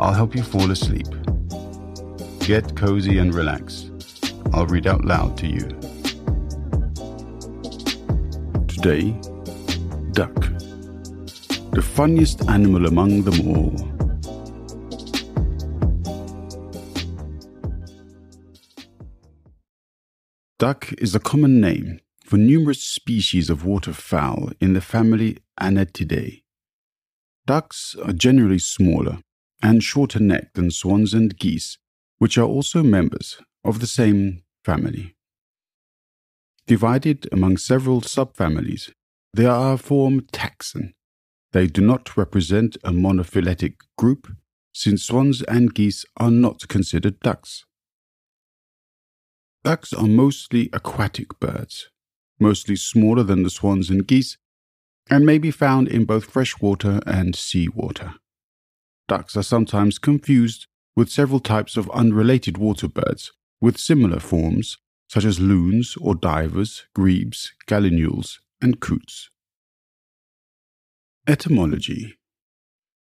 I'll help you fall asleep. Get cozy and relax. I'll read out loud to you. Today, duck. The funniest animal among them all. Duck is a common name for numerous species of waterfowl in the family Anatidae. Ducks are generally smaller and shorter necked than swans and geese, which are also members of the same family. Divided among several subfamilies, they are a form taxon. They do not represent a monophyletic group, since swans and geese are not considered ducks. Ducks are mostly aquatic birds, mostly smaller than the swans and geese, and may be found in both freshwater and seawater. Ducks are sometimes confused with several types of unrelated water birds with similar forms, such as loons or divers, grebes, gallinules, and coots. Etymology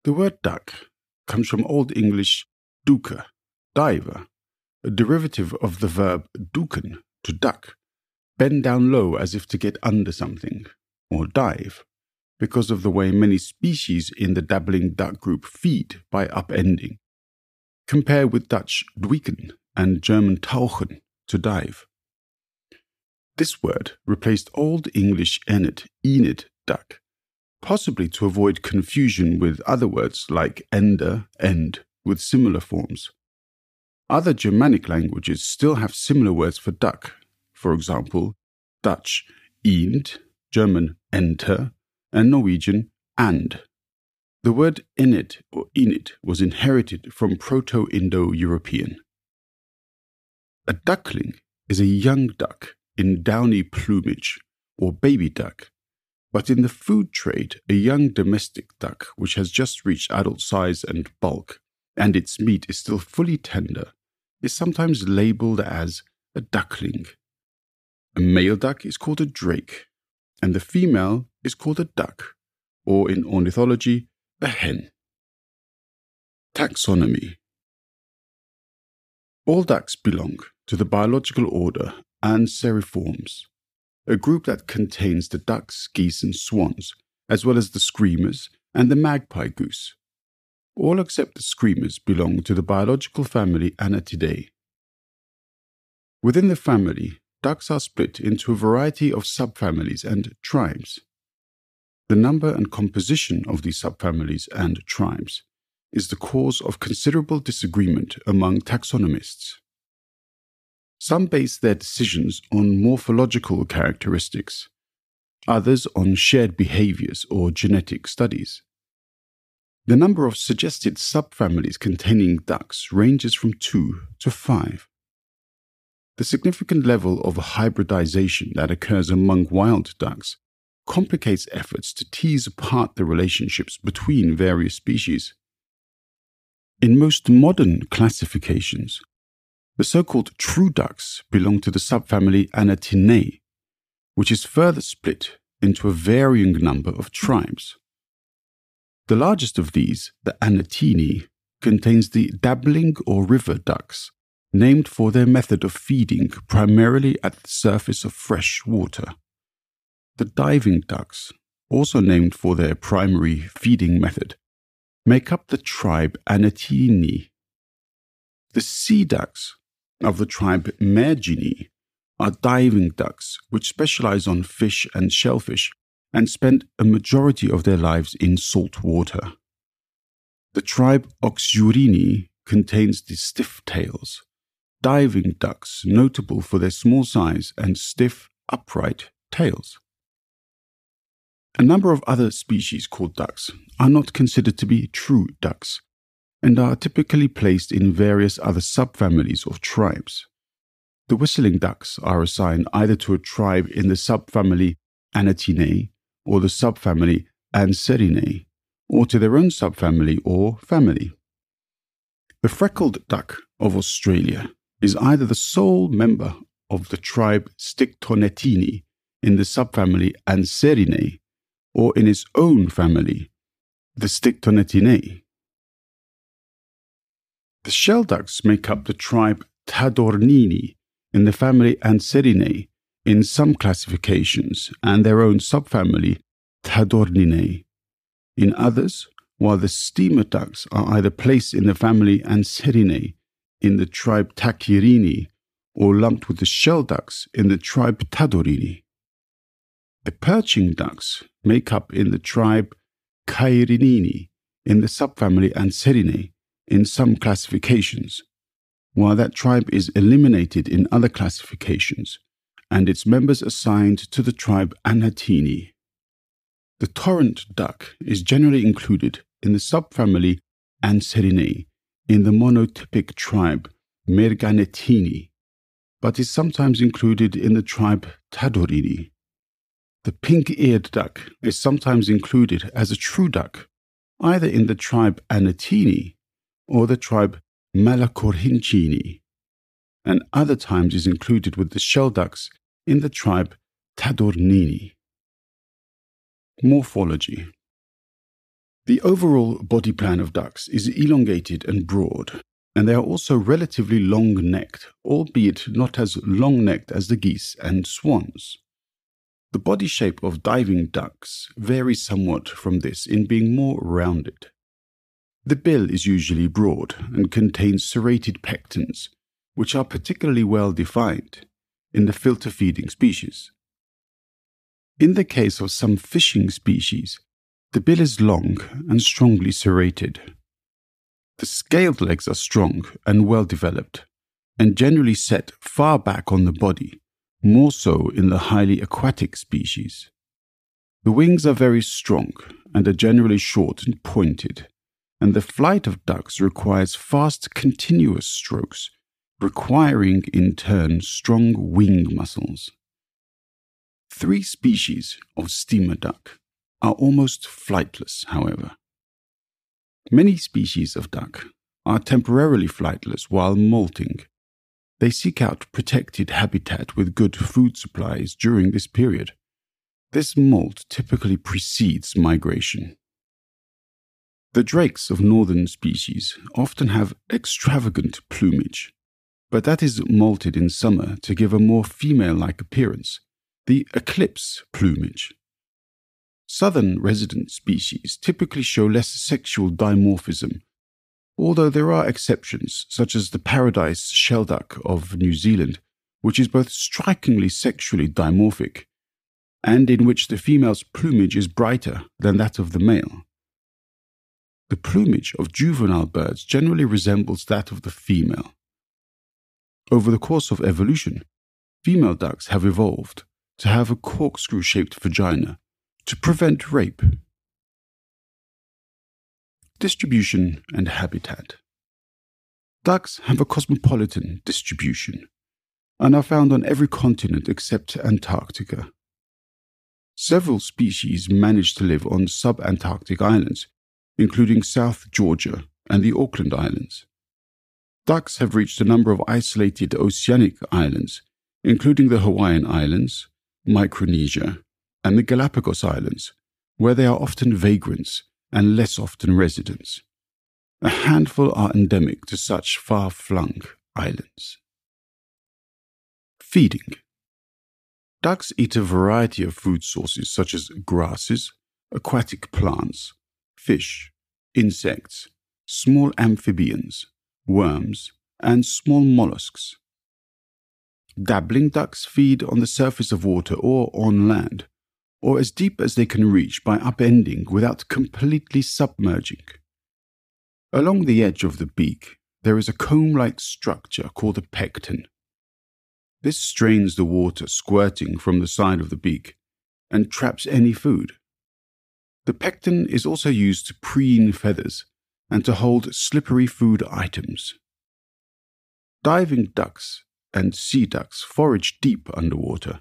The word duck comes from Old English duca, diver, a derivative of the verb duken, to duck, bend down low as if to get under something, or dive, because of the way many species in the dabbling duck group feed by upending. Compare with Dutch duiken and German tauchen, to dive. This word replaced Old English enid, enid, duck, possibly to avoid confusion with other words like ender, end, with similar forms. Other Germanic languages still have similar words for duck, for example, Dutch eend, German enter, and Norwegian and. The word init or init was inherited from Proto Indo European. A duckling is a young duck in downy plumage or baby duck, but in the food trade, a young domestic duck which has just reached adult size and bulk, and its meat is still fully tender, is sometimes labeled as a duckling. A male duck is called a drake, and the female is called a duck, or in ornithology, a hen. Taxonomy All ducks belong to the biological order Anseriformes, a group that contains the ducks, geese, and swans, as well as the screamers and the magpie goose. All except the screamers belong to the biological family Anatidae. Within the family, ducks are split into a variety of subfamilies and tribes. The number and composition of these subfamilies and tribes is the cause of considerable disagreement among taxonomists. Some base their decisions on morphological characteristics, others on shared behaviors or genetic studies. The number of suggested subfamilies containing ducks ranges from 2 to 5. The significant level of hybridization that occurs among wild ducks complicates efforts to tease apart the relationships between various species. In most modern classifications, the so called true ducks belong to the subfamily Anatinae, which is further split into a varying number of tribes. The largest of these, the Anatini, contains the dabbling or river ducks, named for their method of feeding primarily at the surface of fresh water. The diving ducks, also named for their primary feeding method, make up the tribe Anatini. The sea ducks of the tribe Mergini are diving ducks which specialize on fish and shellfish and spend a majority of their lives in salt water. The tribe Oxyurini contains the stiff tails, diving ducks notable for their small size and stiff, upright tails. A number of other species called ducks are not considered to be true ducks and are typically placed in various other subfamilies or tribes. The whistling ducks are assigned either to a tribe in the subfamily Anatinae or the subfamily Anserinae, or to their own subfamily or family. The freckled duck of Australia is either the sole member of the tribe Stictonetini in the subfamily Anserininae or in its own family, the Stictonetinae. The shelducks make up the tribe Tadornini in the family Anserininae in some classifications and their own subfamily Tadorninae. In others, while the steamer ducks are either placed in the family Anserininae in the tribe Tachyerini or lumped with the shelducks in the tribe Tadornini. The perching ducks make up in the tribe Cairinini in the subfamily Anserininae in some classifications, while that tribe is eliminated in other classifications and its members assigned to the tribe Anatini. The torrent duck is generally included in the subfamily Anserininae in the monotypic tribe Merganetini, but is sometimes included in the tribe Tadornini. The pink eared duck is sometimes included as a true duck, either in the tribe Anatini or the tribe Malacorhynchini, and other times is included with the shelducks in the tribe Tadornini. Morphology The overall body plan of ducks is elongated and broad, and they are also relatively long necked, albeit not as long necked as the geese and swans. The body shape of diving ducks varies somewhat from this in being more rounded. The bill is usually broad and contains serrated pectens, which are particularly well defined in the filter feeding species. In the case of some fishing species, the bill is long and strongly serrated. The scaled legs are strong and well developed, and generally set far back on the body, more so in the highly aquatic species. The wings are very strong and are generally short and pointed, and the flight of ducks requires fast, continuous strokes, requiring in turn strong wing muscles. Three species of steamer duck are almost flightless, however. Many species of duck are temporarily flightless while molting. They seek out protected habitat with good food supplies during this period. This molt typically precedes migration. The drakes of northern species often have extravagant plumage, but that is molted in summer to give a more female like appearance, the eclipse plumage. Southern resident species typically show less sexual dimorphism, although there are exceptions, such as the paradise shelduck of New Zealand, which is both strikingly sexually dimorphic and in which the female's plumage is brighter than that of the male. The plumage of juvenile birds generally resembles that of the female. Over the course of evolution, female ducks have evolved to have a corkscrew shaped vagina to prevent rape. Distribution and habitat. Ducks have a cosmopolitan distribution and are found on every continent except Antarctica. Several species manage to live on subantarctic islands including South Georgia and the Auckland Islands. Ducks have reached a number of isolated oceanic islands, including the Hawaiian Islands, Micronesia, and the Galapagos Islands, where they are often vagrants and less often residents. A handful are endemic to such far flung islands. Feeding Ducks eat a variety of food sources such as grasses, aquatic plants, fish, insects, small amphibians, worms, and small mollusks. Dabbling ducks feed on the surface of water or on land, or as deep as they can reach by upending without completely submerging. Along the edge of the beak, there is a comb like structure called a pecten. This strains the water squirting from the side of the beak and traps any food. The pecten is also used to preen feathers and to hold slippery food items. Diving ducks and sea ducks forage deep underwater.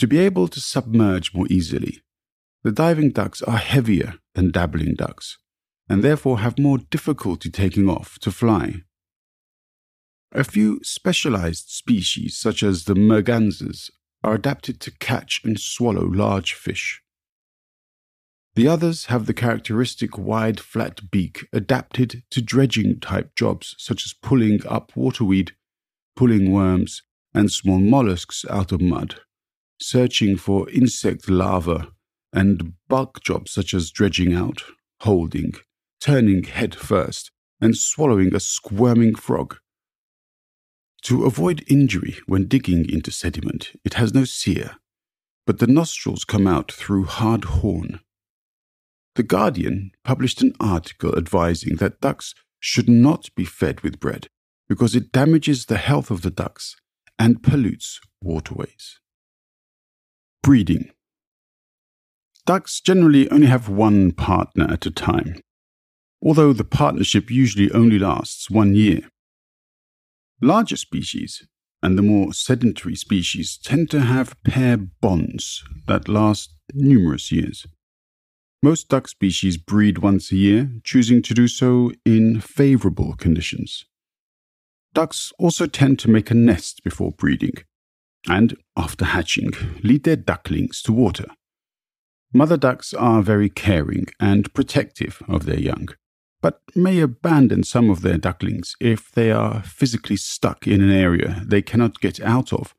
To be able to submerge more easily, the diving ducks are heavier than dabbling ducks and therefore have more difficulty taking off to fly. A few specialized species, such as the mergansers, are adapted to catch and swallow large fish. The others have the characteristic wide, flat beak adapted to dredging type jobs such as pulling up waterweed, pulling worms, and small mollusks out of mud, searching for insect larvae, and bulk jobs such as dredging out, holding, turning head first and swallowing a squirming frog. To avoid injury when digging into sediment, it has no cere, but the nostrils come out through hard horn. The Guardian published an article advising that ducks should not be fed with bread because it damages the health of the ducks and pollutes waterways. Breeding Ducks generally only have one partner at a time, although the partnership usually only lasts one year. Larger species and the more sedentary species tend to have pair bonds that last numerous years. Most duck species breed once a year, choosing to do so in favorable conditions. Ducks also tend to make a nest before breeding, and, after hatching, lead their ducklings to water. Mother ducks are very caring and protective of their young, but may abandon some of their ducklings if they are physically stuck in an area they cannot get out of,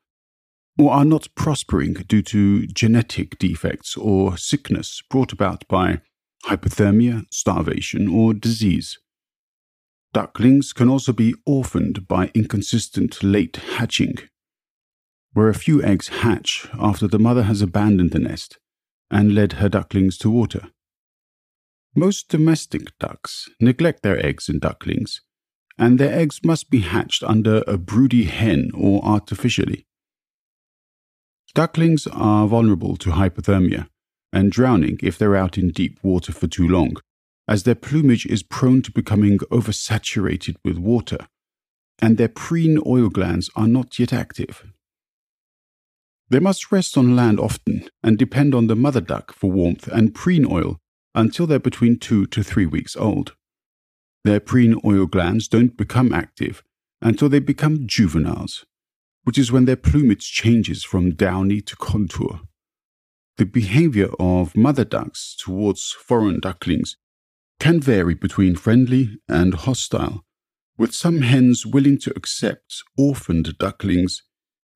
or are not prospering due to genetic defects or sickness brought about by hypothermia, starvation, or disease. Ducklings can also be orphaned by inconsistent late hatching, where a few eggs hatch after the mother has abandoned the nest and led her ducklings to water. Most domestic ducks neglect their eggs and ducklings, and their eggs must be hatched under a broody hen or artificially. Ducklings are vulnerable to hypothermia and drowning if they're out in deep water for too long, as their plumage is prone to becoming oversaturated with water, and their preen oil glands are not yet active. They must rest on land often and depend on the mother duck for warmth and preen oil until they're between two to three weeks old. Their preen oil glands don't become active until they become juveniles, which is when their plumage changes from downy to contour. The behavior of mother ducks towards foreign ducklings can vary between friendly and hostile, with some hens willing to accept orphaned ducklings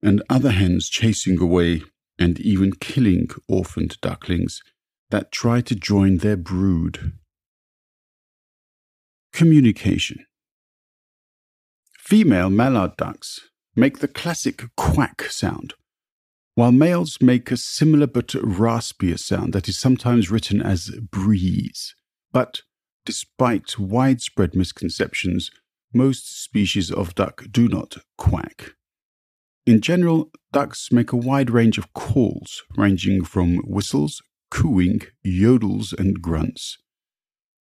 and other hens chasing away and even killing orphaned ducklings that try to join their brood. Communication Female mallard ducks make the classic quack sound, while males make a similar but raspier sound that is sometimes written as breeze. But despite widespread misconceptions, most species of duck do not quack. In general, ducks make a wide range of calls, ranging from whistles, cooing, yodels, and grunts.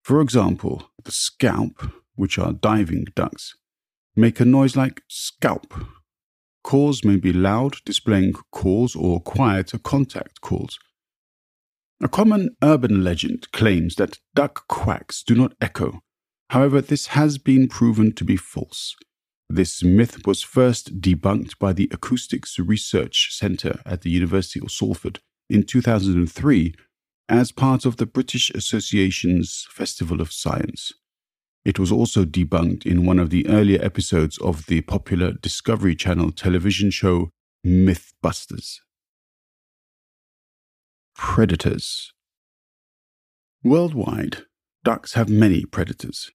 For example, the scaup, which are diving ducks, make a noise like scalp. Calls may be loud, displaying calls, or quieter contact calls. A common urban legend claims that duck quacks do not echo. However, this has been proven to be false. This myth was first debunked by the Acoustics Research Centre at the University of Salford in 2003 as part of the British Association's Festival of Science. It was also debunked in one of the earlier episodes of the popular Discovery Channel television show Mythbusters. Predators Worldwide, ducks have many predators.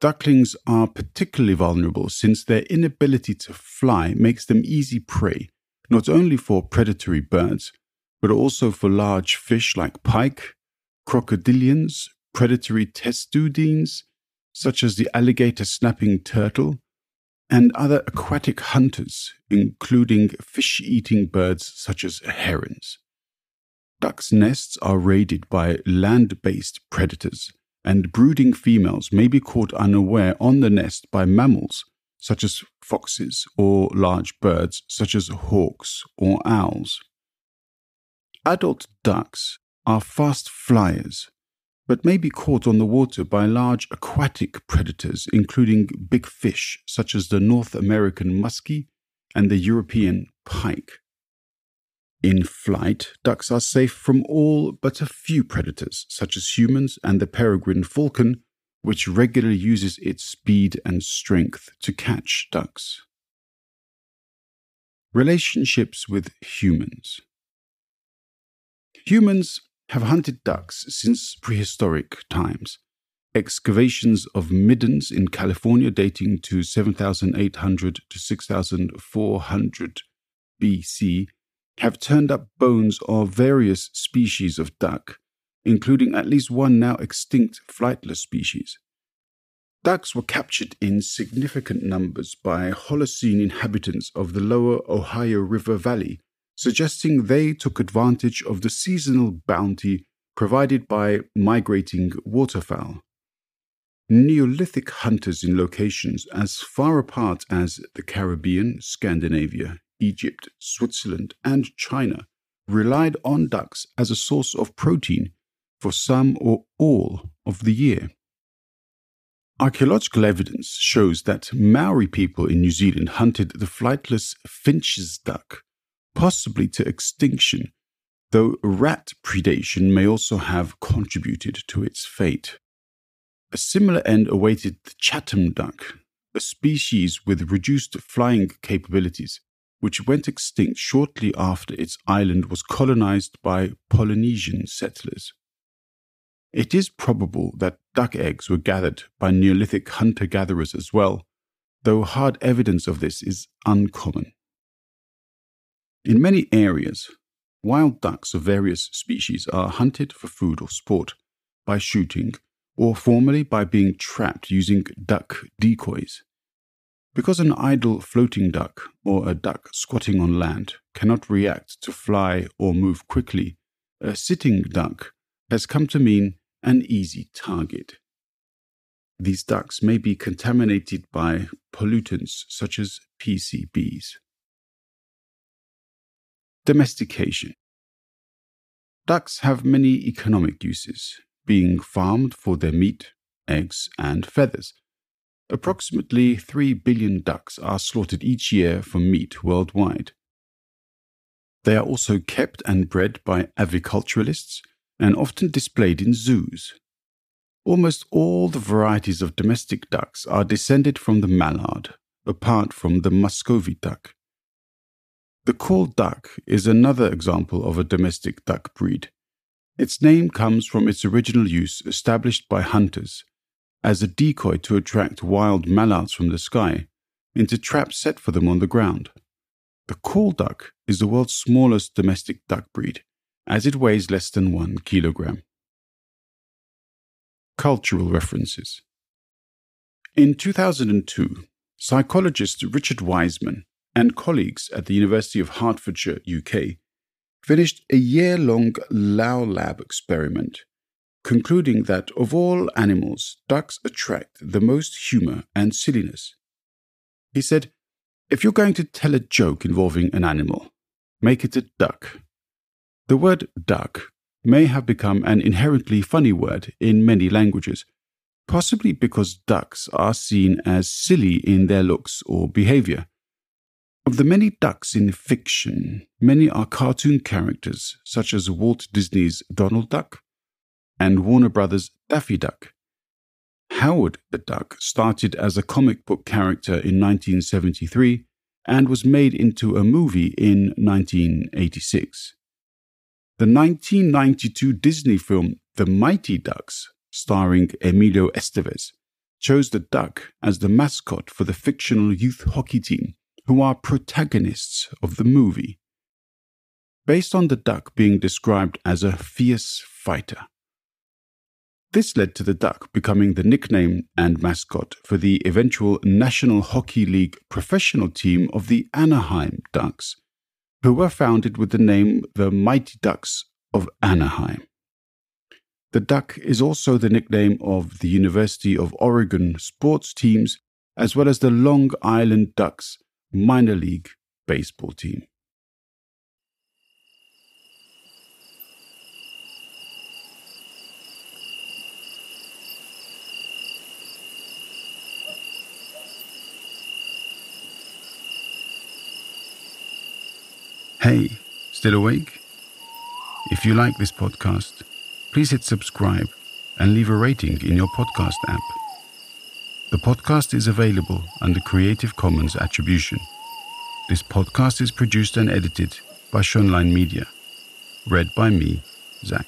Ducklings are particularly vulnerable since their inability to fly makes them easy prey, not only for predatory birds, but also for large fish like pike, crocodilians, predatory testudines, such as the alligator snapping turtle, and other aquatic hunters, including fish eating birds such as herons. Ducks' nests are raided by land based predators, and brooding females may be caught unaware on the nest by mammals such as foxes or large birds such as hawks or owls. Adult ducks are fast flyers, but may be caught on the water by large aquatic predators, including big fish such as the North American muskie and the European pike. In flight, ducks are safe from all but a few predators, such as humans and the peregrine falcon, which regularly uses its speed and strength to catch ducks. Relationships with humans. Humans have hunted ducks since prehistoric times. Excavations of middens in California dating to 7800 to 6400 BC have turned up bones of various species of duck, including at least one now extinct flightless species. Ducks were captured in significant numbers by Holocene inhabitants of the lower Ohio River Valley, suggesting they took advantage of the seasonal bounty provided by migrating waterfowl. Neolithic hunters in locations as far apart as the Caribbean, Scandinavia, Egypt, Switzerland, and China relied on ducks as a source of protein for some or all of the year. Archaeological evidence shows that Maori people in New Zealand hunted the flightless Finsch's duck, possibly to extinction, though rat predation may also have contributed to its fate. A similar end awaited the Chatham duck, a species with reduced flying capabilities which went extinct shortly after its island was colonized by Polynesian settlers. It is probable that duck eggs were gathered by Neolithic hunter gatherers as well, though hard evidence of this is uncommon. In many areas, wild ducks of various species are hunted for food or sport by shooting or formerly by being trapped using duck decoys. Because an idle floating duck or a duck squatting on land cannot react to fly or move quickly, a sitting duck has come to mean an easy target. These ducks may be contaminated by pollutants such as PCBs. Domestication Ducks have many economic uses, being farmed for their meat, eggs, and feathers Approximately 3 billion ducks are slaughtered each year for meat worldwide. They are also kept and bred by aviculturalists and often displayed in zoos. Almost all the varieties of domestic ducks are descended from the mallard, apart from the Muscovy duck. The Call duck is another example of a domestic duck breed. Its name comes from its original use established by hunters as a decoy to attract wild mallards from the sky into traps set for them on the ground. The Call duck is the world's smallest domestic duck breed, as it weighs less than one kilogram. Cultural references In 2002, psychologist Richard Wiseman and colleagues at the University of Hertfordshire, UK, finished a year long LaughLab experiment concluding that of all animals, ducks attract the most humor and silliness. He said, If you're going to tell a joke involving an animal, make it a duck. The word duck may have become an inherently funny word in many languages, possibly because ducks are seen as silly in their looks or behavior. Of the many ducks in fiction, many are cartoon characters, such as Walt Disney's Donald Duck, and Warner Brothers' Daffy Duck. Howard the Duck started as a comic book character in 1973 and was made into a movie in 1986. The 1992 Disney film The Mighty Ducks, starring Emilio Estevez, chose the duck as the mascot for the fictional youth hockey team, who are protagonists of the movie. based on the duck being described as a fierce fighter. This led to the duck becoming the nickname and mascot for the eventual National Hockey League professional team of the Anaheim Ducks, who were founded with the name the Mighty Ducks of Anaheim. The duck is also the nickname of the University of Oregon sports teams, as well as the Long Island Ducks minor league baseball team. Hey, still awake? If you like this podcast, please hit subscribe and leave a rating in your podcast app. The podcast is available under Creative Commons Attribution. This podcast is produced and edited by Schønlein Media. Read by me, Zach.